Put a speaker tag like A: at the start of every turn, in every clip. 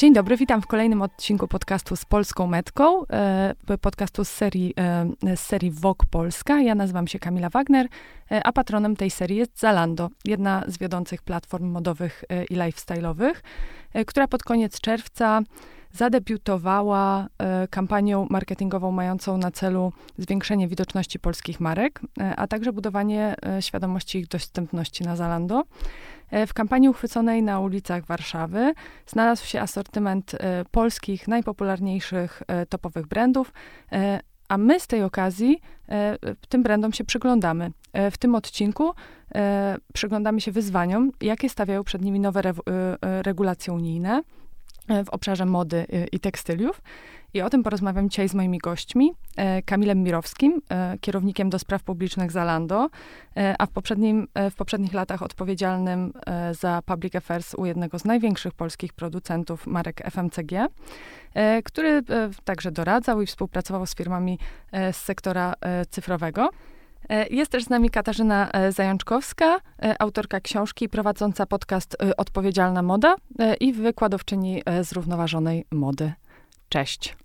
A: Dzień dobry, witam w kolejnym odcinku podcastu z Polską Metką, e, podcastu z serii, e, z serii Vogue Polska. Ja nazywam się Kamila Wagner, e, a patronem tej serii jest Zalando, jedna z wiodących platform modowych i lifestyle'owych, która pod koniec czerwca zadebiutowała kampanią marketingową mającą na celu zwiększenie widoczności polskich marek, a także budowanie świadomości ich dostępności na Zalando. E, w kampanii uchwyconej na ulicach Warszawy znalazł się asortyment e, polskich najpopularniejszych e, topowych brandów, a my z tej okazji tym brandom się przyglądamy. W tym odcinku przyglądamy się wyzwaniom, jakie stawiają przed nimi nowe regulacje unijne w obszarze mody i tekstyliów. I o tym porozmawiam dzisiaj z moimi gośćmi. E, Kamilem Mirowskim, e, kierownikiem do spraw publicznych Zalando, e, a w, poprzednim, w poprzednich latach odpowiedzialnym za public affairs u jednego z największych polskich producentów marek FMCG, który także doradzał i współpracował z firmami z sektora cyfrowego. Jest też z nami Katarzyna Zajączkowska, autorka książki prowadząca podcast Odpowiedzialna Moda i wykładowczyni zrównoważonej mody. Cześć.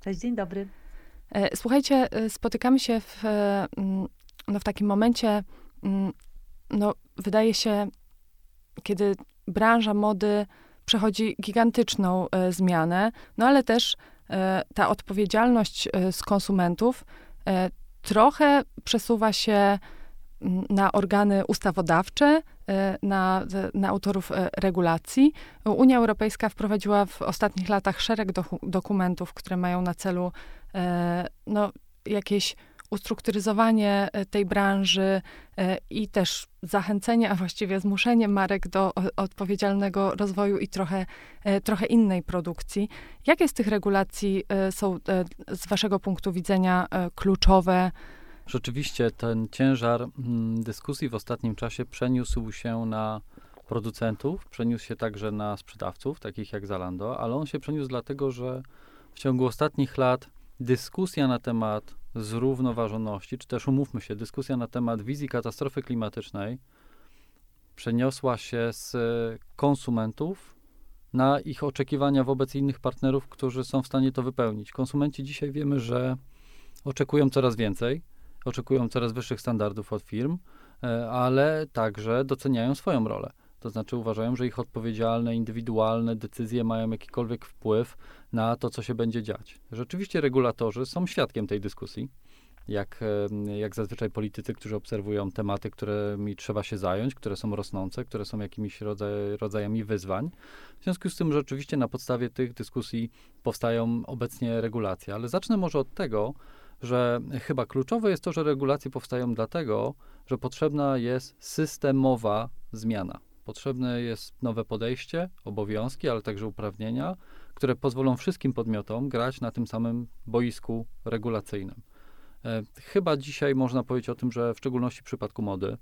B: Cześć, dzień dobry.
A: E, słuchajcie, e, spotykamy się w, e, no, w takim momencie, no, wydaje się, kiedy branża mody przechodzi gigantyczną zmianę, no ale też ta odpowiedzialność z konsumentów trochę przesuwa się na organy ustawodawcze, e, na, na autorów e, regulacji. Unia Europejska wprowadziła w ostatnich latach szereg do, dokumentów, które mają na celu e, no, jakieś ustrukturyzowanie tej branży i też zachęcenie, a właściwie zmuszenie marek do odpowiedzialnego rozwoju i trochę, trochę innej produkcji. Jakie z tych regulacji są z Waszego punktu widzenia kluczowe?
C: Rzeczywiście ten ciężar mm, dyskusji w ostatnim czasie przeniósł się na producentów, przeniósł się także na sprzedawców, takich jak Zalando, ale on się przeniósł dlatego, że w ciągu ostatnich lat dyskusja na temat zrównoważoności, czy też umówmy się, dyskusja na temat wizji katastrofy klimatycznej przeniosła się z konsumentów na ich oczekiwania wobec innych partnerów, którzy są w stanie to wypełnić. Konsumenci dzisiaj wiemy, że oczekują coraz więcej oczekują coraz wyższych standardów od firm, e, ale także doceniają swoją rolę. To znaczy uważają, że ich odpowiedzialne, indywidualne decyzje mają jakikolwiek wpływ na to, co się będzie dziać. Rzeczywiście regulatorzy są świadkiem tej dyskusji, jak, jak zazwyczaj politycy, którzy obserwują tematy, którymi trzeba się zająć, które są rosnące, które są jakimiś rodzaj, rodzajami wyzwań. W związku z tym rzeczywiście na podstawie tych dyskusji powstają obecnie regulacje. Ale zacznę może od tego, że chyba kluczowe jest to, że regulacje powstają dlatego, że potrzebna jest systemowa zmiana. Potrzebne jest nowe podejście, obowiązki, ale także uprawnienia, które pozwolą wszystkim podmiotom grać na tym samym boisku regulacyjnym. E, chyba dzisiaj można powiedzieć o tym, że w szczególności w przypadku mody,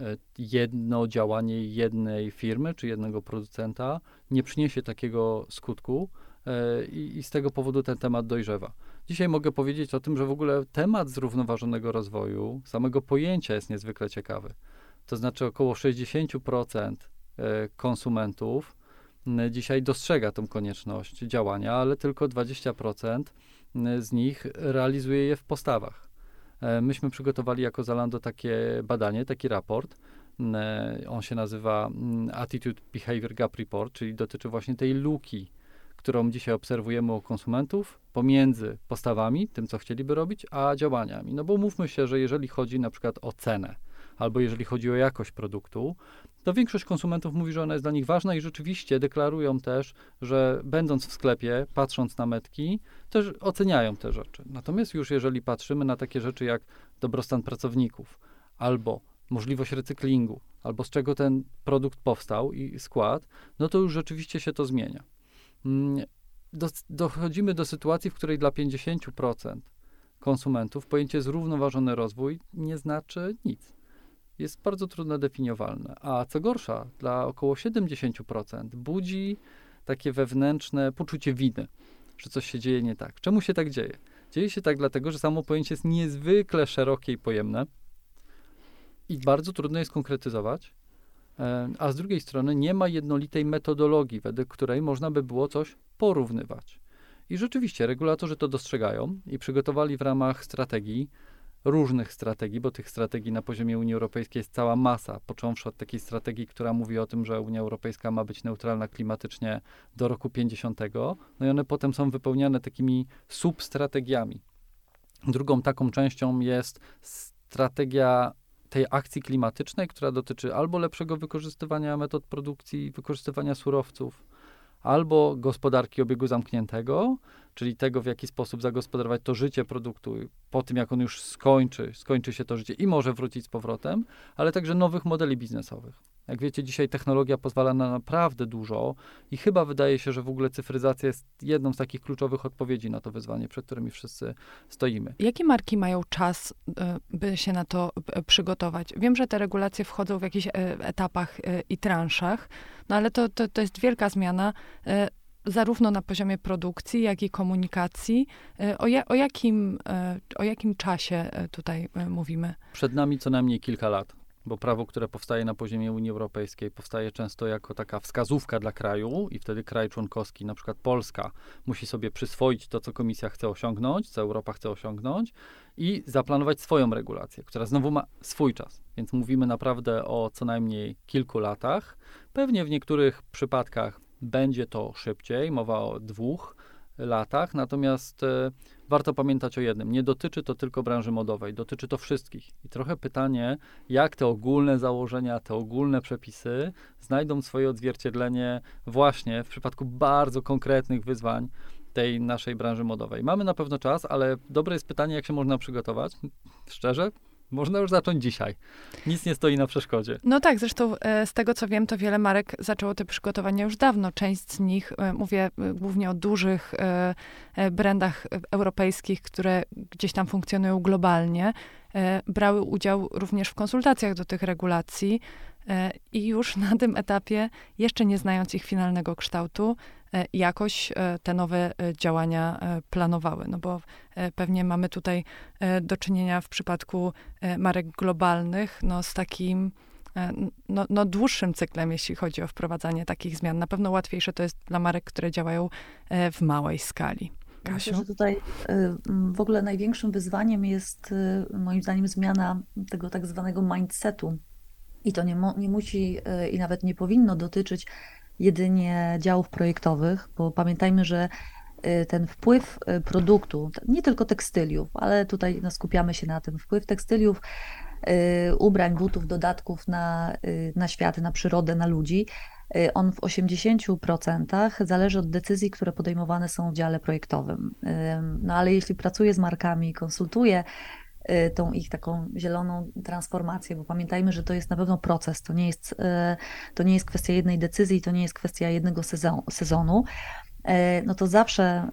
C: e, jedno działanie jednej firmy czy jednego producenta nie przyniesie takiego skutku e, i, i z tego powodu ten temat dojrzewa. Dzisiaj mogę powiedzieć o tym, że w ogóle temat zrównoważonego rozwoju, samego pojęcia jest niezwykle ciekawy. To znaczy około 60% e, konsumentów dzisiaj dostrzega tę konieczność działania, ale tylko 20% z nich realizuje je w postawach. E, myśmy przygotowali jako Zalando takie badanie, taki raport. On się nazywa Attitude Behavior Gap Report, czyli dotyczy właśnie tej luki którą dzisiaj obserwujemy u konsumentów pomiędzy postawami, tym co chcieliby robić, a działaniami. No bo mówmy się, że jeżeli chodzi na przykład o cenę, albo jeżeli chodzi o jakość produktu, to większość konsumentów mówi, że ona jest dla nich ważna i rzeczywiście deklarują też, że będąc w sklepie, patrząc na metki, też oceniają te rzeczy. Natomiast już jeżeli patrzymy na takie rzeczy jak dobrostan pracowników, albo możliwość recyklingu, albo z czego ten produkt powstał i skład, no to już rzeczywiście się to zmienia. Mm, do, dochodzimy do sytuacji, w której dla 50% konsumentów pojęcie zrównoważony rozwój nie znaczy nic. Jest bardzo trudno definiowalne. A co gorsza, dla około 70% budzi takie wewnętrzne poczucie winy, że coś się dzieje nie tak. Czemu się tak dzieje? Dzieje się tak dlatego, że samo pojęcie jest niezwykle szerokie i pojemne i bardzo trudno jest konkretyzować, E, a z drugiej strony nie ma jednolitej metodologii, według której można by było coś porównywać. I rzeczywiście regulatorzy to dostrzegają i przygotowali w ramach strategii różnych strategii, bo tych strategii na poziomie Unii Europejskiej jest cała masa, począwszy od takiej strategii, która mówi o tym, że Unia Europejska ma być neutralna klimatycznie do roku 50. No i one potem są wypełniane takimi substrategiami. Drugą taką częścią jest strategia tej akcji klimatycznej, która dotyczy albo lepszego wykorzystywania metod produkcji, wykorzystywania surowców, albo gospodarki obiegu zamkniętego, czyli tego, w jaki sposób zagospodarować to życie produktu po tym, jak on już skończy, skończy się to życie i może wrócić z powrotem, ale także nowych modeli biznesowych. Jak wiecie, dzisiaj technologia pozwala na naprawdę dużo i chyba wydaje się, że w ogóle cyfryzacja jest jedną z takich kluczowych odpowiedzi na to wyzwanie, przed którymi wszyscy stoimy.
A: Jakie marki mają czas, e, by się na to e, przygotować? Wiem, że te regulacje wchodzą w jakichś e, etapach i transzach, no ale to, to, to jest wielka zmiana zarówno na poziomie produkcji, jak i komunikacji. O, ja, o, jakim, o jakim czasie tutaj mówimy?
C: Przed nami co najmniej kilka lat bo prawo, które powstaje na poziomie Unii Europejskiej, powstaje często jako taka wskazówka dla kraju i wtedy kraj członkowski, na przykład Polska, musi sobie przyswoić to, co Komisja chce osiągnąć, co Europa chce osiągnąć i zaplanować swoją regulację, która znowu ma swój czas. Więc mówimy naprawdę o co najmniej kilku latach. Pewnie w niektórych przypadkach będzie to szybciej, mowa o dwóch, latach. Natomiast e, warto pamiętać o jednym: nie dotyczy to tylko branży modowej, dotyczy to wszystkich. I trochę pytanie, jak te ogólne założenia, te ogólne przepisy znajdą swoje odzwierciedlenie właśnie w przypadku bardzo konkretnych wyzwań tej naszej branży modowej. Mamy na pewno czas, ale dobre jest pytanie, jak się można przygotować. Szczerze, można już zacząć dzisiaj. Nic nie stoi na przeszkodzie.
A: No tak, zresztą e, z tego co wiem, to wiele marek zaczęło te przygotowania już dawno. Część z nich, e, mówię e, głównie o dużych brandach europejskich, które gdzieś tam funkcjonują globalnie, brały udział również w konsultacjach do tych regulacji. I już na tym etapie, jeszcze nie znając ich finalnego kształtu, jakoś e, te nowe e, działania planowały. No bo pewnie mamy tutaj do czynienia w przypadku marek globalnych no z takim no, no, dłuższym cyklem, jeśli chodzi o wprowadzanie takich zmian. Na pewno łatwiejsze to jest dla marek, które działają w małej skali.
B: Kasiu? Myślę, że tutaj w ogóle największym wyzwaniem jest moim zdaniem zmiana tego tak zwanego mindsetu. I to nie, nie musi i nawet nie powinno dotyczyć jedynie działów projektowych, bo pamiętajmy, że y, ten wpływ y, produktu, nie tylko tekstyliów, ale tutaj no, skupiamy się na tym, wpływ tekstyliów, y, ubrań, butów, dodatków na, na świat, na przyrodę, na ludzi, on w 80% zależy od decyzji, które podejmowane są w dziale projektowym. No ale jeśli pracuję z markami, konsultuję tą ich taką zieloną transformację, bo pamiętajmy, że to jest na pewno proces, to nie jest, y, to nie jest kwestia jednej decyzji, to nie jest kwestia jednego sezonu, y, no to zawsze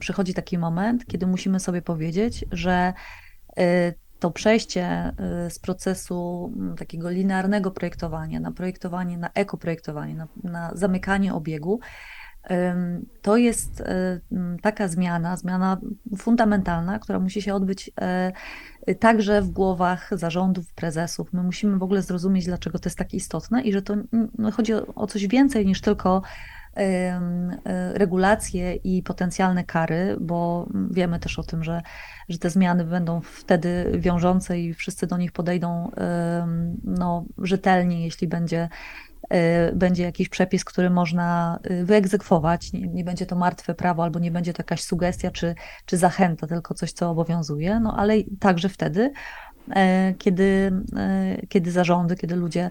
B: przychodzi taki moment, kiedy musimy sobie powiedzieć, że to przejście z procesu takiego linearnego projektowania na projektowanie, na ekoprojektowanie, na, na zamykanie obiegu, to jest e, taka zmiana, zmiana fundamentalna, która musi się odbyć e, także w głowach zarządów, prezesów. My musimy w ogóle zrozumieć, dlaczego to jest tak istotne i że to no, chodzi o coś więcej niż tylko e, regulacje i potencjalne kary, bo wiemy też o tym, że, że te zmiany będą wtedy wiążące i wszyscy do nich podejdą no, rzetelnie, jeśli będzie będzie jakiś przepis, który można y, wyegzekwować, nie, nie, będzie to martwe prawo, albo nie będzie to jakaś sugestia czy, czy zachęta, tylko coś, co obowiązuje, no ale także wtedy, y, kiedy, kiedy zarządy, kiedy ludzie,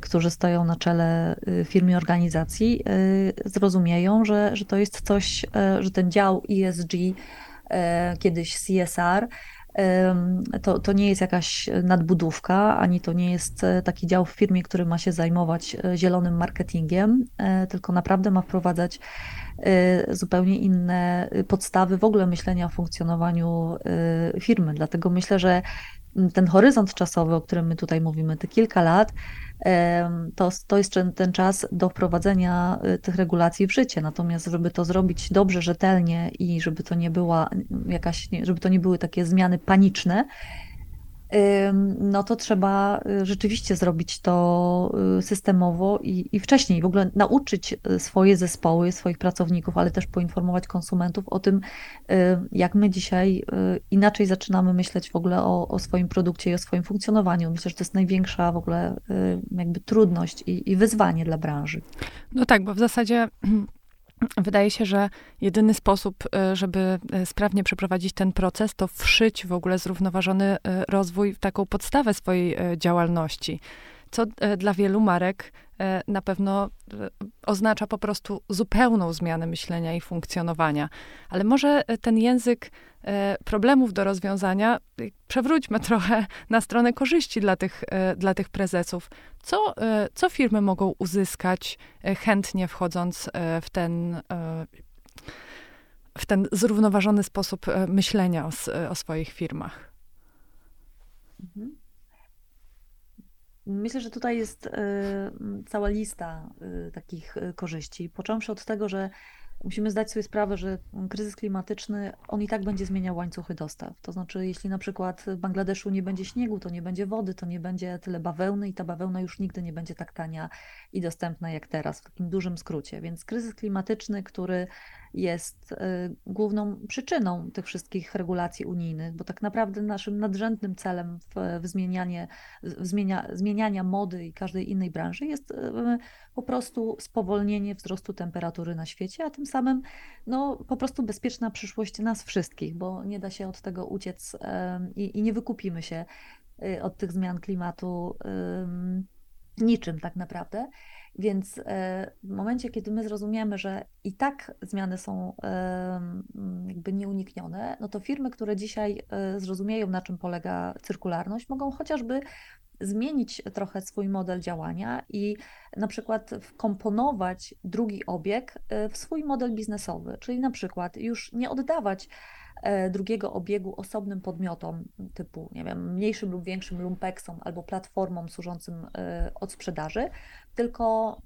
B: którzy stoją na czele firmy organizacji, zrozumieją, że, że to jest coś, że ten dział ESG, kiedyś CSR, to, to nie jest jakaś nadbudówka, ani to nie jest e, taki dział w firmie, który ma się zajmować e, zielonym marketingiem, e, tylko naprawdę ma wprowadzać zupełnie inne podstawy w ogóle myślenia o funkcjonowaniu firmy. Dlatego myślę, że ten horyzont czasowy, o którym my tutaj mówimy, te kilka lat, to, to jest ten czas do wprowadzenia y, tych regulacji w życie. Natomiast, żeby to zrobić dobrze, rzetelnie i żeby to nie była jakaś, żeby to nie były takie zmiany paniczne, no to trzeba y, rzeczywiście zrobić to y, systemowo i, i wcześniej. W ogóle nauczyć y, swoje zespoły, swoich pracowników, ale też poinformować konsumentów o tym, jak my dzisiaj inaczej zaczynamy myśleć w ogóle o, o swoim produkcie i o swoim funkcjonowaniu. Myślę, że to jest największa w ogóle jakby trudność i, i wyzwanie dla branży.
A: No tak, bo w zasadzie Wydaje się, że jedyny sposób, e, żeby e, sprawnie przeprowadzić ten proces, to wszyć w ogóle zrównoważony e, rozwój w taką podstawę swojej działalności. Co dla wielu marek na pewno oznacza po prostu zupełną zmianę myślenia i funkcjonowania. Ale może ten język E, problemów do rozwiązania, przewróćmy trochę na stronę korzyści dla tych, e, dla tych prezesów. Co, e, co firmy mogą uzyskać chętnie wchodząc w ten, w ten zrównoważony sposób myślenia o, o swoich firmach? Mhm.
B: Myślę, że tutaj jest cała lista takich korzyści. Począwszy od tego, że musimy zdać sobie sprawę, że kryzys klimatyczny, on i tak będzie zmieniał łańcuchy dostaw. To znaczy, jeśli na przykład w Bangladeszu nie będzie śniegu, to nie będzie wody, to nie będzie tyle bawełny i ta bawełna już nigdy nie będzie tak tania i dostępna jak teraz, w takim dużym skrócie. Więc kryzys klimatyczny, który jest y, główną przyczyną tych wszystkich regulacji unijnych, bo tak naprawdę naszym nadrzędnym celem w, w, zmienianie, w zmienia, zmieniania mody i każdej innej branży jest y, po prostu spowolnienie wzrostu temperatury na świecie, a tym samym no, po prostu bezpieczna przyszłość nas wszystkich, bo nie da się od tego uciec i, i nie wykupimy się y, od tych zmian klimatu niczym tak naprawdę. Więc e, w momencie, kiedy my zrozumiemy, że i tak zmiany są jakby nieuniknione, no to firmy, które dzisiaj e, zrozumieją, na czym polega cyrkularność, mogą chociażby zmienić trochę swój model działania i na przykład wkomponować drugi obieg e, w swój model biznesowy, czyli na przykład już nie oddawać drugiego obiegu osobnym podmiotom, typu, nie wiem, mniejszym lub większym lumpeksom albo platformom służącym e, od sprzedaży, tylko,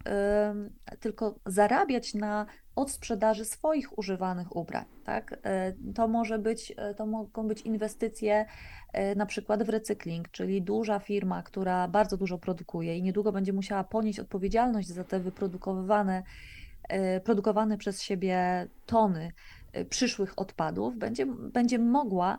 B: tylko zarabiać na odsprzedaży swoich używanych ubrań. Tak? E, to, może być, to mogą być inwestycje na przykład w recykling, czyli duża firma, która bardzo dużo produkuje i niedługo będzie musiała ponieść odpowiedzialność za te wyprodukowane, produkowane przez siebie tony przyszłych odpadów będzie, będzie mogła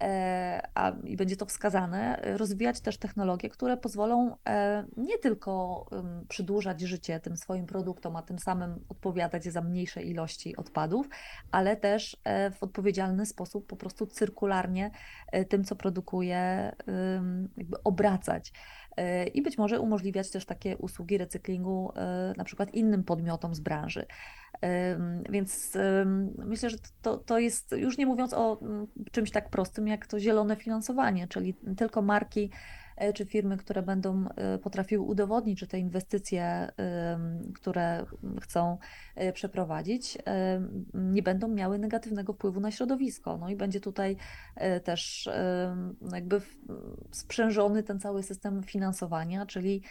B: e, a, i będzie to wskazane, rozwijać też technologie, które pozwolą e, nie tylko przedłużać życie tym swoim produktom, a tym samym odpowiadać za mniejsze ilości odpadów, ale też e, w odpowiedzialny sposób po prostu cyrkularnie tym, co produkuje, jakby obracać i być może umożliwiać też takie usługi recyklingu na przykład innym podmiotom z branży. Więc myślę, że to, to jest, już nie mówiąc o mm, czymś tak prostym jak to zielone finansowanie, czyli tylko marki E, czy firmy, które będą e, potrafiły udowodnić, że te inwestycje, które chcą e, przeprowadzić, nie będą miały negatywnego wpływu na środowisko. No i będzie tutaj też jakby sprzężony ten cały system finansowania, czyli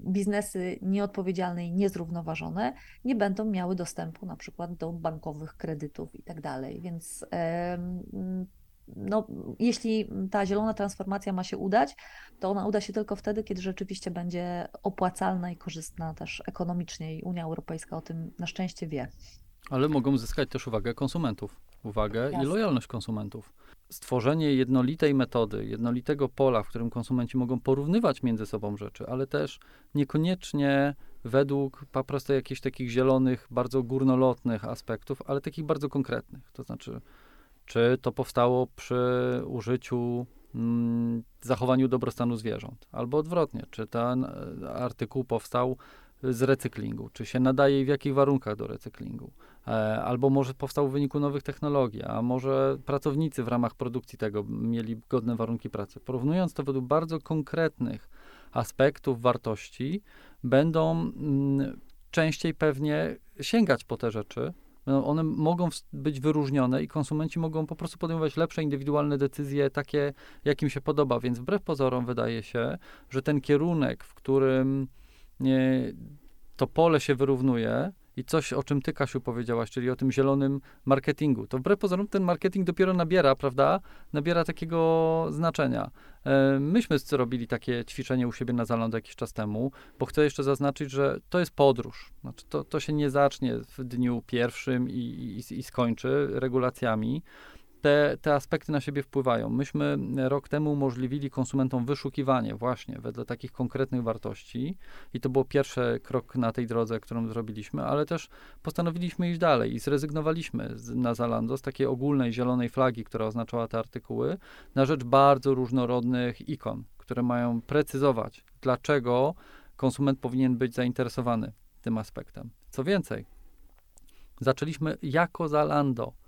B: biznesy nieodpowiedzialne i niezrównoważone nie będą miały dostępu na przykład do bankowych kredytów i tak dalej. Więc no, jeśli ta zielona transformacja ma się udać, to ona uda się tylko wtedy, kiedy rzeczywiście będzie opłacalna i korzystna też ekonomicznie i Unia Europejska o tym na szczęście wie.
C: Ale mogą zyskać też uwagę konsumentów, uwagę Jasne. i lojalność konsumentów. Stworzenie jednolitej metody, jednolitego pola, w którym konsumenci mogą porównywać między sobą rzeczy, ale też niekoniecznie według po prostu jakichś takich zielonych, bardzo górnolotnych aspektów, ale takich bardzo konkretnych. To znaczy, czy to powstało przy użyciu, mm, zachowaniu dobrostanu zwierząt, albo odwrotnie, czy ten e, artykuł powstał z recyklingu, czy się nadaje i w jakich warunkach do recyklingu, e, albo może powstał w wyniku nowych technologii, a może pracownicy w ramach produkcji tego mieli godne warunki pracy. Porównując to według bardzo konkretnych aspektów wartości, będą mm, częściej pewnie sięgać po te rzeczy, one mogą być wyróżnione i konsumenci mogą po prostu podejmować lepsze indywidualne decyzje, takie, jakim się podoba. Więc wbrew pozorom wydaje się, że ten kierunek, w którym to pole się wyrównuje I coś, o czym ty, Kasiu, powiedziałaś, czyli o tym zielonym marketingu. To wbrew pozorom ten marketing dopiero nabiera, prawda? Nabiera takiego znaczenia. E, myśmy robili takie ćwiczenie u siebie na Zalando jakiś czas temu, bo chcę jeszcze zaznaczyć, że to jest podróż. Znaczy to, to się nie zacznie w dniu pierwszym i, i, i skończy regulacjami te, te aspekty na siebie wpływają. Myśmy rok temu umożliwili konsumentom wyszukiwanie właśnie wedle takich konkretnych wartości i to był pierwszy krok na tej drodze, którą zrobiliśmy, ale też postanowiliśmy iść dalej i zrezygnowaliśmy z, na Zalando z takiej ogólnej zielonej flagi, która oznaczała te artykuły, na rzecz bardzo różnorodnych ikon, które mają precyzować, dlaczego konsument powinien być zainteresowany tym aspektem. Co więcej, zaczęliśmy jako Zalando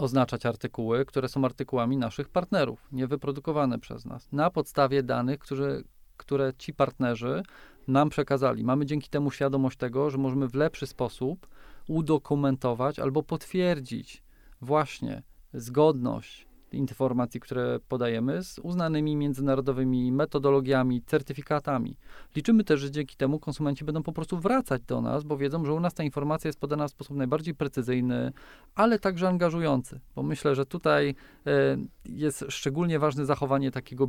C: oznaczać artykuły, które są artykułami naszych partnerów, niewyprodukowane przez nas, na podstawie danych, które, które ci partnerzy nam przekazali. Mamy dzięki temu świadomość tego, że możemy w lepszy sposób udokumentować albo potwierdzić właśnie zgodność informacji, które podajemy, z uznanymi międzynarodowymi metodologiami, certyfikatami. Liczymy też, że dzięki temu konsumenci będą po prostu wracać do nas, bo wiedzą, że u nas ta informacja jest podana w sposób najbardziej precyzyjny, ale także angażujący, bo myślę, że tutaj e, jest szczególnie ważne zachowanie takiego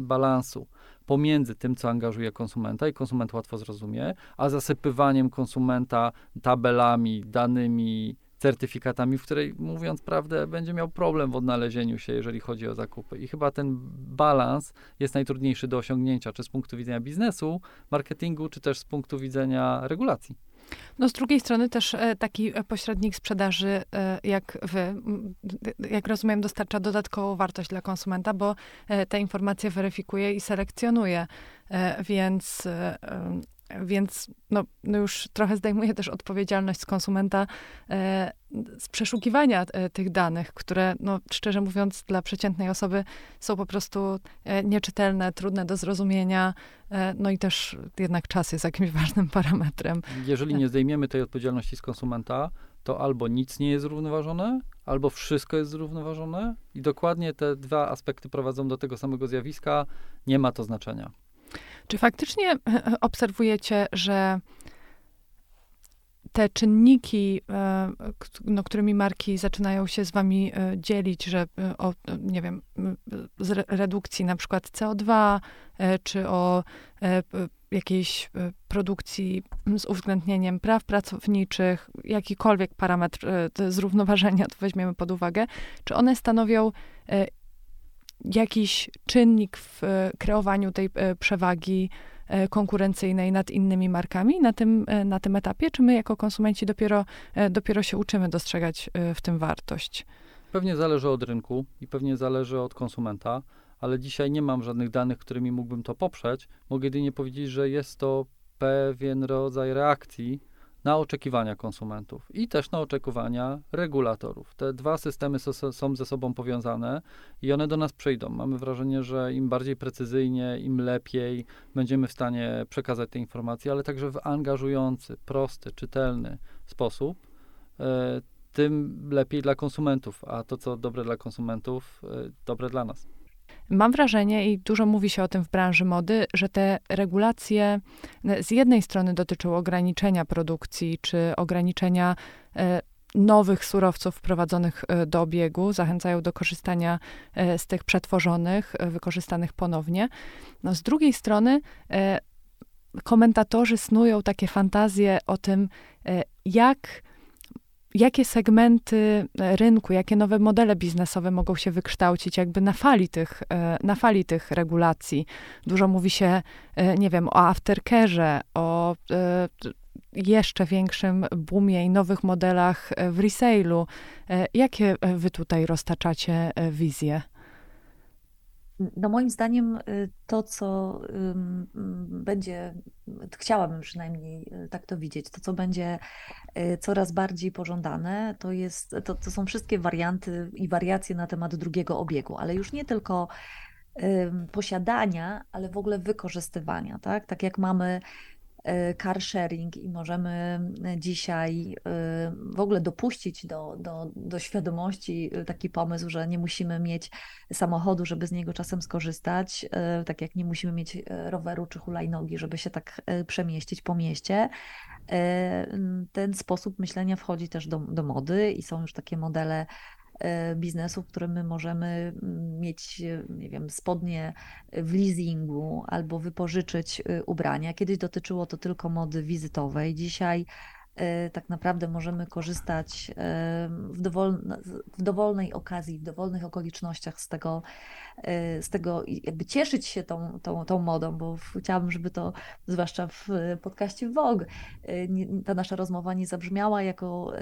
C: balansu pomiędzy tym, co angażuje konsumenta i konsument łatwo zrozumie, a zasypywaniem konsumenta tabelami, danymi, certyfikatami, w której, mówiąc prawdę, będzie miał problem w odnalezieniu się, jeżeli chodzi o zakupy. I chyba ten balans jest najtrudniejszy do osiągnięcia, czy z punktu widzenia biznesu, marketingu, czy też z punktu widzenia regulacji.
A: No z drugiej strony też e, taki e, pośrednik sprzedaży, e, jak wy, jak rozumiem, dostarcza dodatkową wartość dla konsumenta, bo te informacje weryfikuje i selekcjonuje, więc więc no, no już trochę zdejmuje też odpowiedzialność z konsumenta e, z przeszukiwania e, tych danych, które, no, szczerze mówiąc, dla przeciętnej osoby są po prostu e, nieczytelne, trudne do zrozumienia. E, no i też jednak czas jest jakimś ważnym parametrem.
C: Jeżeli nie zdejmiemy tej odpowiedzialności z konsumenta, to albo nic nie jest zrównoważone, albo wszystko jest zrównoważone i dokładnie te dwa aspekty prowadzą do tego samego zjawiska. Nie ma to znaczenia.
A: Czy faktycznie obserwujecie, że te czynniki, e, no, którymi marki zaczynają się z wami e, dzielić, że e, o, nie wiem, redukcji na przykład CO2, czy o jakiejś produkcji z uwzględnieniem praw pracowniczych, jakikolwiek parametr zrównoważenia to weźmiemy pod uwagę, czy one stanowią jakiś czynnik w kreowaniu tej przewagi E, konkurencyjnej nad innymi markami na tym, e, na tym etapie, czy my jako konsumenci dopiero, e, dopiero się uczymy dostrzegać w tym wartość?
C: Pewnie zależy od rynku i pewnie zależy od konsumenta, ale dzisiaj nie mam żadnych danych, którymi mógłbym to poprzeć. Mogę jedynie powiedzieć, że jest to pewien rodzaj reakcji na oczekiwania konsumentów i też na oczekiwania regulatorów. Te dwa systemy so, są ze sobą powiązane i one do nas przyjdą. Mamy wrażenie, że im bardziej precyzyjnie, im lepiej będziemy w stanie przekazać te informacje, ale także w angażujący, prosty, czytelny sposób, e, tym lepiej dla konsumentów, a to, co dobre dla konsumentów, e, dobre dla nas.
A: Mam wrażenie, i dużo mówi się o tym w branży mody, że te regulacje e, z jednej strony dotyczą ograniczenia produkcji czy ograniczenia e, nowych surowców wprowadzonych e, do obiegu, zachęcają do korzystania z tych przetworzonych, wykorzystanych ponownie. No, z drugiej strony komentatorzy snują takie fantazje o tym, jak jakie segmenty e, rynku, jakie nowe modele biznesowe mogą się wykształcić jakby na fali tych, e, na fali tych regulacji. Dużo mówi się, e, nie wiem, o aftercarze, o jeszcze większym boomie i nowych modelach w resale'u. Jakie wy tutaj roztaczacie wizje?
B: No moim zdaniem y, to, co będzie, chciałabym przynajmniej y, tak to widzieć, to, co będzie y, coraz bardziej pożądane, to, jest, to, to są wszystkie warianty i wariacje na temat drugiego obiegu, ale już nie tylko posiadania, ale w ogóle wykorzystywania, tak? Tak jak mamy car sharing i możemy dzisiaj w ogóle dopuścić do, do, do świadomości taki pomysł, że nie musimy mieć samochodu, żeby z niego czasem skorzystać, tak jak nie musimy mieć roweru czy hulajnogi, żeby się tak przemieścić po mieście. Ten sposób myślenia wchodzi też do, do mody i są już takie modele E, biznesu, w którym my możemy mm, mieć, e, nie wiem, spodnie w leasingu albo wypożyczyć e, ubrania. Kiedyś dotyczyło to tylko mody wizytowej. Dzisiaj tak naprawdę możemy korzystać w, w dowolnej okazji, w dowolnych okolicznościach z tego, z tego jakby cieszyć się tą, tą, tą modą, bo chciałabym, żeby to, zwłaszcza w podcaście Vogue, ta nasza rozmowa nie zabrzmiała jako,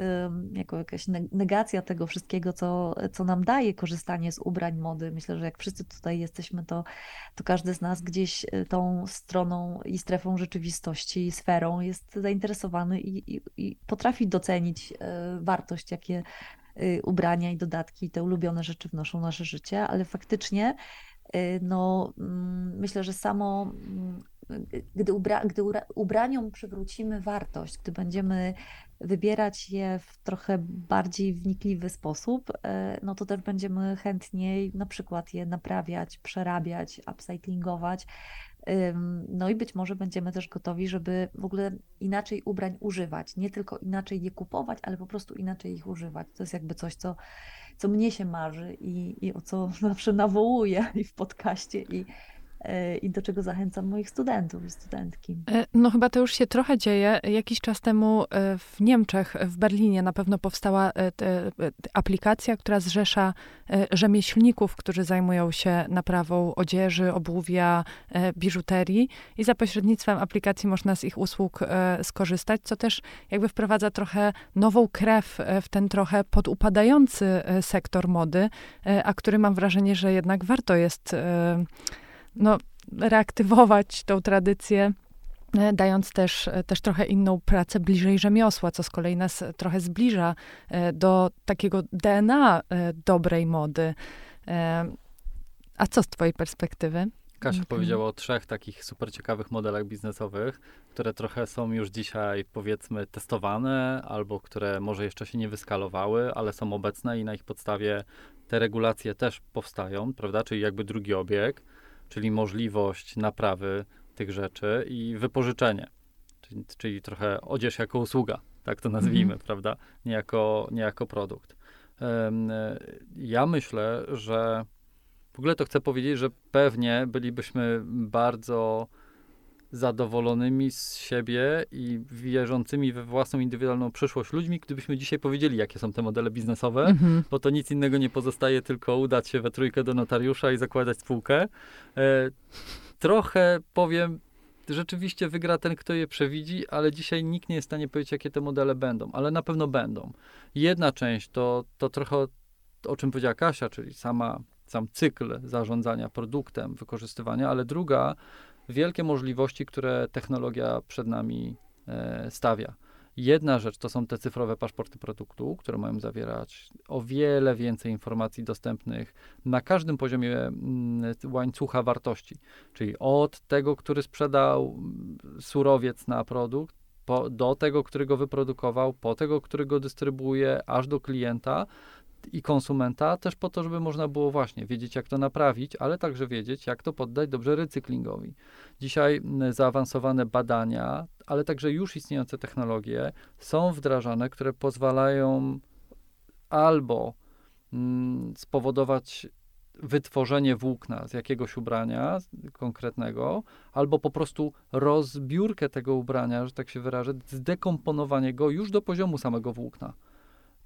B: jako jakaś negacja tego wszystkiego, co, co nam daje korzystanie z ubrań mody. Myślę, że jak wszyscy tutaj jesteśmy, to, to każdy z nas gdzieś tą stroną i strefą rzeczywistości, sferą jest zainteresowany i, i, i potrafi docenić wartość, jakie ubrania i dodatki, te ulubione rzeczy wnoszą nasze życie, ale faktycznie y, no, mm, myślę, że samo mm, gdy, ubra, gdy ubraniom przywrócimy wartość, gdy będziemy wybierać je w trochę bardziej wnikliwy sposób, y, no to też będziemy chętniej na przykład je naprawiać, przerabiać, upcyclingować no i być może będziemy też gotowi, żeby w ogóle inaczej ubrań używać. Nie tylko inaczej je kupować, ale po prostu inaczej ich używać. To jest jakby coś, co, co mnie się marzy i, i o co zawsze nawołuję i w podcaście, i, i do czego zachęcam moich studentów i studentki.
A: E, no chyba to już się trochę dzieje. Jakiś czas temu e, w Niemczech, w Berlinie na pewno powstała aplikacja, która zrzesza rzemieślników, którzy zajmują się naprawą odzieży, obuwia, biżuterii i za pośrednictwem aplikacji można z ich usług skorzystać, co też jakby wprowadza trochę nową krew w ten trochę podupadający sektor mody, a który mam wrażenie, że jednak warto jest no, reaktywować tą tradycję e, dając też, e, też trochę inną pracę bliżej rzemiosła, co z kolei nas trochę zbliża e, do takiego DNA dobrej mody. A co z twojej perspektywy?
C: Kasia powiedziała o trzech takich super ciekawych modelach biznesowych, które trochę są już dzisiaj, powiedzmy, testowane, albo które może jeszcze się nie wyskalowały, ale są obecne i na ich podstawie te regulacje też powstają, prawda? Czyli jakby drugi obieg czyli możliwość naprawy tych rzeczy i wypożyczenie, czyli, czyli trochę odzież jako usługa, tak to nazwijmy, mhm. prawda, nie jako, nie jako produkt. Ja myślę, że w ogóle to chcę powiedzieć, że pewnie bylibyśmy bardzo zadowolonymi z siebie i wierzącymi we własną indywidualną przyszłość ludźmi, gdybyśmy dzisiaj powiedzieli, jakie są te modele biznesowe, mm-hmm. bo to nic innego nie pozostaje, tylko udać się we trójkę do notariusza i zakładać spółkę. E, trochę powiem, rzeczywiście wygra ten, kto je przewidzi, ale dzisiaj nikt nie jest w stanie powiedzieć, jakie te modele będą, ale na pewno będą. Jedna część to, to trochę o czym powiedziała Kasia, czyli sama, sam cykl zarządzania produktem, wykorzystywania, ale druga wielkie możliwości, które technologia przed nami e, stawia. Jedna rzecz to są te cyfrowe paszporty produktu, które mają zawierać o wiele więcej informacji dostępnych na każdym poziomie mm, łańcucha wartości, czyli od tego, który sprzedał mm, surowiec na produkt, po, do tego, który go wyprodukował, po tego, który go dystrybuuje, aż do klienta i konsumenta, też po to, żeby można było właśnie wiedzieć, jak to naprawić, ale także wiedzieć, jak to poddać dobrze recyklingowi. Dzisiaj zaawansowane badania, ale także już istniejące technologie są wdrażane, które pozwalają albo mm, spowodować wytworzenie włókna z jakiegoś ubrania konkretnego, albo po prostu rozbiórkę tego ubrania, że tak się wyrażę, zdekomponowanie go już do poziomu samego włókna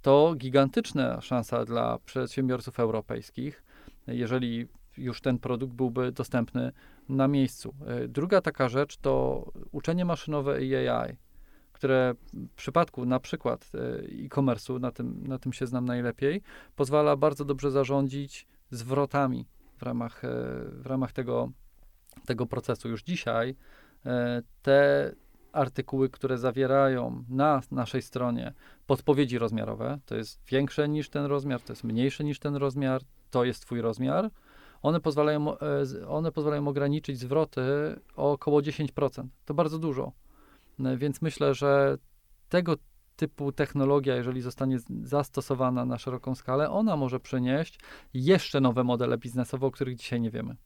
C: to gigantyczna szansa dla przedsiębiorców europejskich, jeżeli już ten produkt byłby dostępny na miejscu. E, druga taka rzecz to uczenie maszynowe i AI, które w przypadku na przykład e, e-commerce'u, na tym, na tym się znam najlepiej, pozwala bardzo dobrze zarządzić zwrotami w ramach, e, w ramach tego, tego procesu. Już dzisiaj te artykuły, które zawierają na naszej stronie podpowiedzi rozmiarowe, to jest większe niż ten rozmiar, to jest mniejsze niż ten rozmiar, to jest twój rozmiar, one pozwalają, e, one pozwalają ograniczyć zwroty o około 10%. To bardzo dużo. Więc myślę, że tego typu technologia, jeżeli zostanie zastosowana na szeroką skalę, ona może przynieść jeszcze nowe modele biznesowe, o których dzisiaj nie wiemy.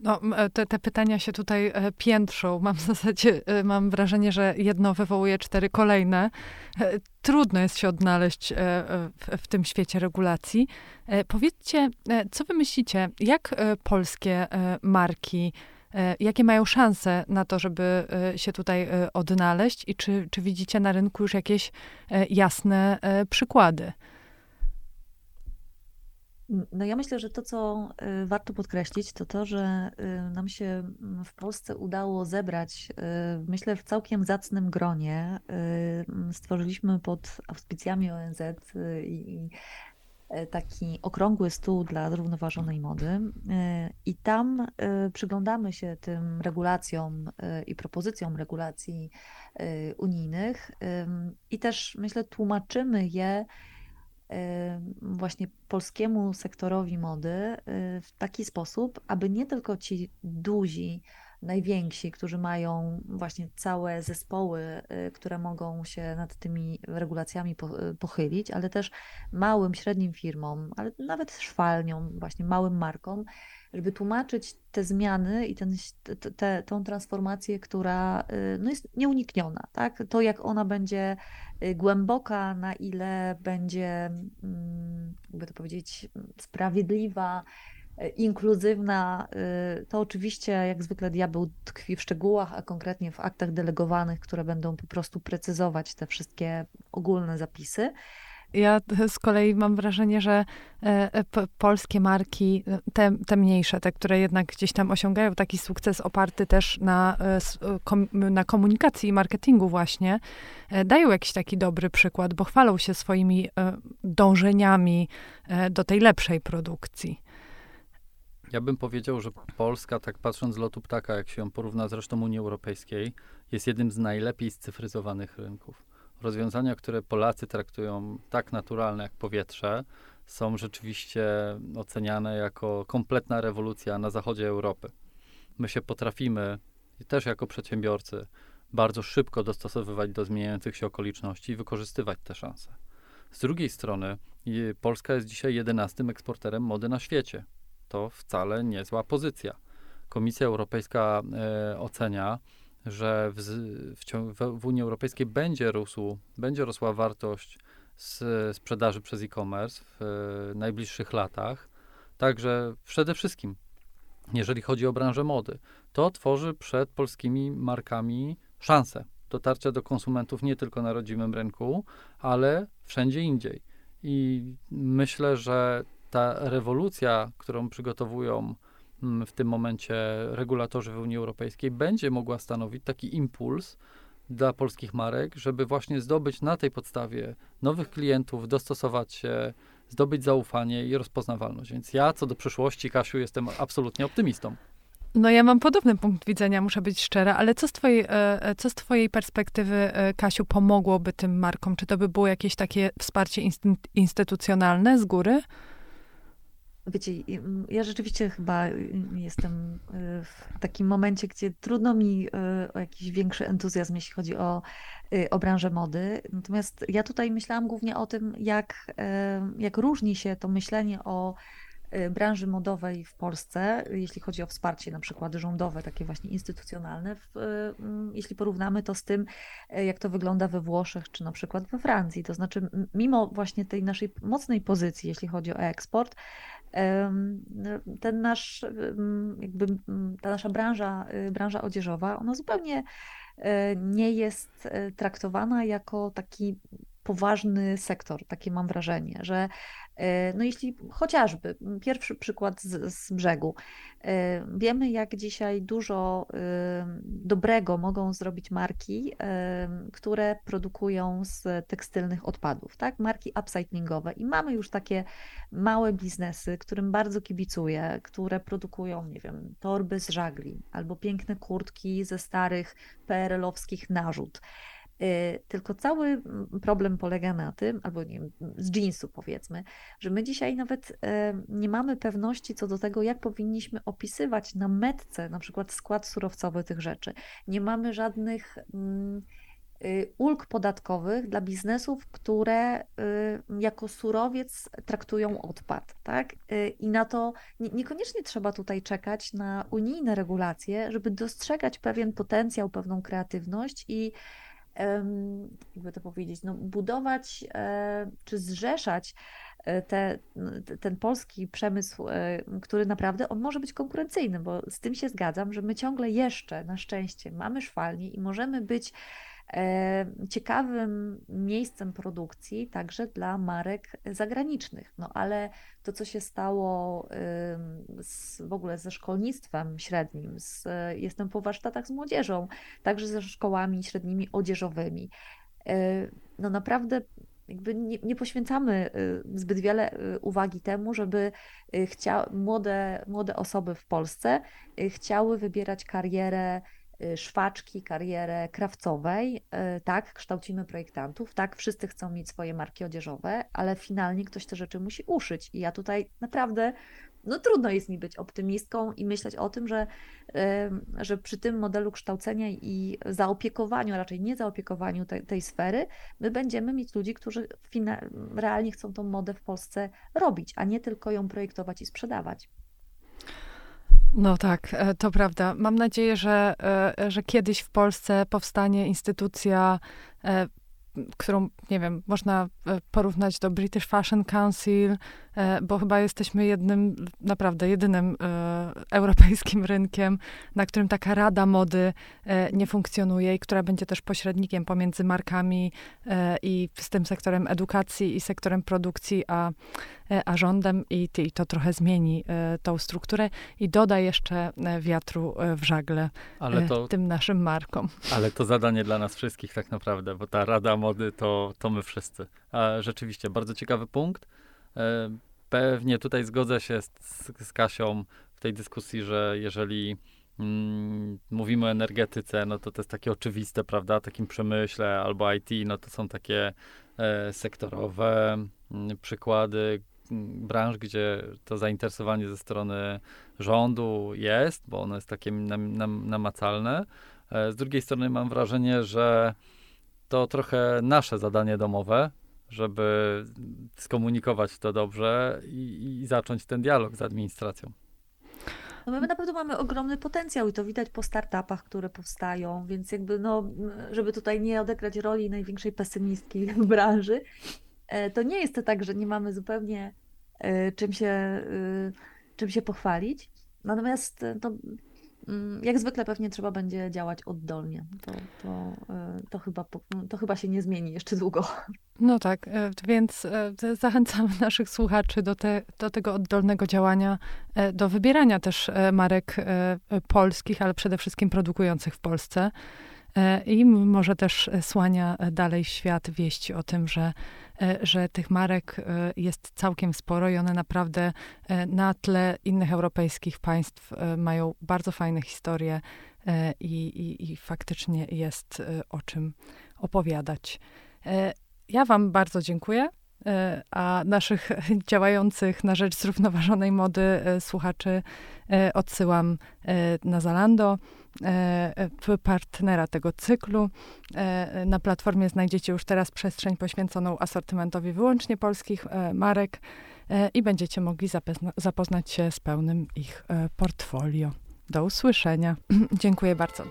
A: No, e, te, te, pytania się tutaj e, piętrzą. Mam w zasadzie, e, mam wrażenie, że jedno wywołuje cztery kolejne. Trudno jest się odnaleźć w, w tym świecie regulacji. Powiedzcie, co wy myślicie, jak polskie marki, jakie mają szanse na to, żeby się tutaj odnaleźć i czy, czy widzicie na rynku już jakieś jasne przykłady?
B: No ja myślę, że to, co y, warto podkreślić, to to, że y, nam się mm, w Polsce udało zebrać, y, myślę, w całkiem zacnym gronie. Stworzyliśmy pod auspicjami ONZ i taki okrągły stół dla zrównoważonej mody i tam przyglądamy się tym regulacjom i propozycjom regulacji unijnych i też myślę tłumaczymy je właśnie polskiemu sektorowi mody y, w taki sposób, aby nie tylko ci duzi, najwięksi, którzy mają właśnie całe zespoły, y, które mogą się nad tymi regulacjami y, pochylić, ale też małym, średnim firmom, ale nawet szwalniom, właśnie małym markom, żeby tłumaczyć te zmiany i ten, te, te, tą transformację, która no jest nieunikniona. Tak? To, jak ona będzie Y, głęboka, na ile będzie, mm, jakby to powiedzieć, sprawiedliwa, y, inkluzywna, y, to oczywiście jak zwykle diabeł tkwi w szczegółach, a konkretnie w aktach delegowanych, które będą po prostu precyzować te wszystkie ogólne zapisy.
A: Ja z kolei mam wrażenie, że e, e, polskie marki, e, te, te mniejsze, te, które jednak gdzieś tam osiągają taki sukces oparty też na, na komunikacji i marketingu właśnie, dają jakiś taki dobry przykład, bo chwalą się swoimi dążeniami do tej lepszej produkcji.
C: Ja bym powiedział, że Polska, tak patrząc z lotu ptaka, jak się ją porówna z resztą Unii Europejskiej, jest jednym z najlepiej scyfryzowanych rynków rozwiązania, które Polacy traktują tak naturalne jak powietrze, są rzeczywiście oceniane jako kompletna rewolucja na zachodzie Europy. My się potrafimy, też jako przedsiębiorcy, bardzo szybko dostosowywać do zmieniających się okoliczności i wykorzystywać te szanse. Z drugiej strony, Polska jest dzisiaj jedenastym eksporterem mody na świecie. To wcale niezła pozycja. Komisja Europejska e, ocenia, że w, w, w Unii Europejskiej będzie, rósł, będzie rosła wartość z sprzedaży przez e-commerce w e, najbliższych latach. Także przede wszystkim, jeżeli chodzi o branżę mody, to tworzy przed polskimi markami szansę dotarcia do konsumentów nie tylko na rodzimym rynku, ale wszędzie indziej. I myślę, że ta rewolucja, którą przygotowują w tym momencie regulatorzy w Unii Europejskiej będzie mogła stanowić taki impuls dla polskich marek, żeby właśnie zdobyć na tej podstawie nowych klientów, dostosować się, zdobyć zaufanie i rozpoznawalność. Więc ja co do przyszłości, Kasiu, jestem absolutnie optymistą.
A: No ja mam podobny punkt widzenia, muszę być szczera, ale co z twojej, e, e, co z twojej perspektywy, e, Kasiu, pomogłoby tym markom? Czy to by było jakieś takie wsparcie instytucjonalne z góry?
B: Wiecie, ja rzeczywiście chyba jestem y, w takim momencie, gdzie trudno mi y, o jakiś większy entuzjazm, jeśli chodzi o, y, o branżę mody. Natomiast ja tutaj myślałam głównie o tym, jak, jak różni się to myślenie o branży modowej w Polsce, jeśli chodzi o wsparcie na przykład rządowe, takie właśnie instytucjonalne, w, mm, jeśli porównamy to z tym, jak to wygląda we Włoszech czy na przykład we Francji. To znaczy, mimo właśnie tej naszej mocnej pozycji, jeśli chodzi o eksport, ten nasz, jakby ta nasza branża, branża odzieżowa, ona zupełnie nie jest traktowana jako taki poważny sektor, takie mam wrażenie, że e, no jeśli chociażby pierwszy przykład z, z, brzegu. E, wiemy, jak dzisiaj dużo dobrego mogą zrobić marki, które produkują z tekstylnych odpadów, tak? Marki upcyclingowe. I mamy już takie małe biznesy, którym bardzo kibicuję, które produkują, nie wiem, torby z żagli albo piękne kurtki ze starych PRL-owskich narzut. Y, tylko cały problem polega na tym, albo nie wiem, z jeansu powiedzmy, że my dzisiaj nawet nie mamy pewności co do tego, jak powinniśmy opisywać na metce na przykład skład surowcowy tych rzeczy. Nie mamy żadnych mm, y, ulg podatkowych dla biznesów, które y, jako surowiec traktują odpad. Tak? I na to niekoniecznie trzeba tutaj czekać na unijne regulacje, żeby dostrzegać pewien potencjał, pewną kreatywność i jakby to powiedzieć, no, budować e, czy zrzeszać e, te, ten polski przemysł, e, który naprawdę on może być konkurencyjny, bo z tym się zgadzam, że my ciągle jeszcze na szczęście mamy szwalnie i możemy być ciekawym miejscem produkcji także dla marek zagranicznych. No ale to, co się stało z, w ogóle ze szkolnictwem średnim, z, jestem po warsztatach z młodzieżą, także ze szkołami średnimi odzieżowymi. E, no naprawdę jakby nie, nie, poświęcamy y, zbyt wiele y, uwagi temu, żeby y, chcia, młode, młode osoby w Polsce chciały wybierać karierę szwaczki, karierę krawcowej, y, tak, kształcimy projektantów, tak, wszyscy chcą mieć swoje marki odzieżowe, ale finalnie ktoś te rzeczy musi uszyć. I ja tutaj naprawdę, no trudno jest mi być optymistką i myśleć o tym, że, że przy tym modelu kształcenia i zaopiekowaniu, a raczej nie zaopiekowaniu tej sfery, my będziemy mieć ludzi, którzy realnie chcą tą modę w Polsce robić, a nie tylko ją projektować i sprzedawać.
A: No tak, e, to prawda. Mam nadzieję, że, e, że kiedyś w Polsce powstanie instytucja e, którą, nie wiem, można porównać do British Fashion Council, bo chyba jesteśmy jednym, naprawdę jedynym europejskim rynkiem, na którym taka rada mody nie funkcjonuje i która będzie też pośrednikiem pomiędzy markami i z tym sektorem edukacji i sektorem produkcji, a E, a rządem i, i to trochę zmieni e, tą strukturę i doda jeszcze e, wiatru w żagle to, tym naszym markom.
C: Ale to zadanie dla nas wszystkich tak naprawdę, bo ta Rada Mody to, to my wszyscy. A rzeczywiście, bardzo ciekawy punkt. Pewnie tutaj zgodzę się z, z Kasią w tej dyskusji, że jeżeli mm, mówimy o energetyce, no to to jest takie oczywiste, prawda, takim przemyśle albo IT, no to są takie e, sektorowe m, mm, przykłady, branż, gdzie to zainteresowanie ze strony rządu jest, bo ono jest takie nam, nam, namacalne. E, z drugiej strony mam wrażenie, że to trochę nasze zadanie domowe, żeby skomunikować to dobrze i, i zacząć ten dialog z administracją.
B: No my na pewno mamy ogromny potencjał i to widać po startupach, które powstają, więc jakby no, żeby tutaj nie odegrać roli największej pesymistki w branży, to nie jest to tak, że nie mamy zupełnie e, czym się, e, czym się pochwalić. Natomiast to, mm, jak zwykle pewnie trzeba będzie działać oddolnie. To, to, to, chyba, to chyba się nie zmieni jeszcze długo.
A: No tak, więc zachęcamy naszych słuchaczy do, te, do tego oddolnego działania, do wybierania też marek polskich, ale przede wszystkim produkujących w Polsce. I może też słania dalej świat wieści o tym, że E, że tych marek e, jest całkiem sporo i one naprawdę e, na tle innych europejskich państw mają bardzo fajne historie i, i, i faktycznie jest o czym opowiadać. Ja Wam bardzo dziękuję a naszych działających na rzecz zrównoważonej mody słuchaczy odsyłam na Zalando. E, e, partnera tego cyklu. E, na platformie znajdziecie już teraz przestrzeń poświęconą asortymentowi wyłącznie polskich marek i będziecie mogli zapoznać się z pełnym ich portfolio. Do usłyszenia. Dziękuję bardzo.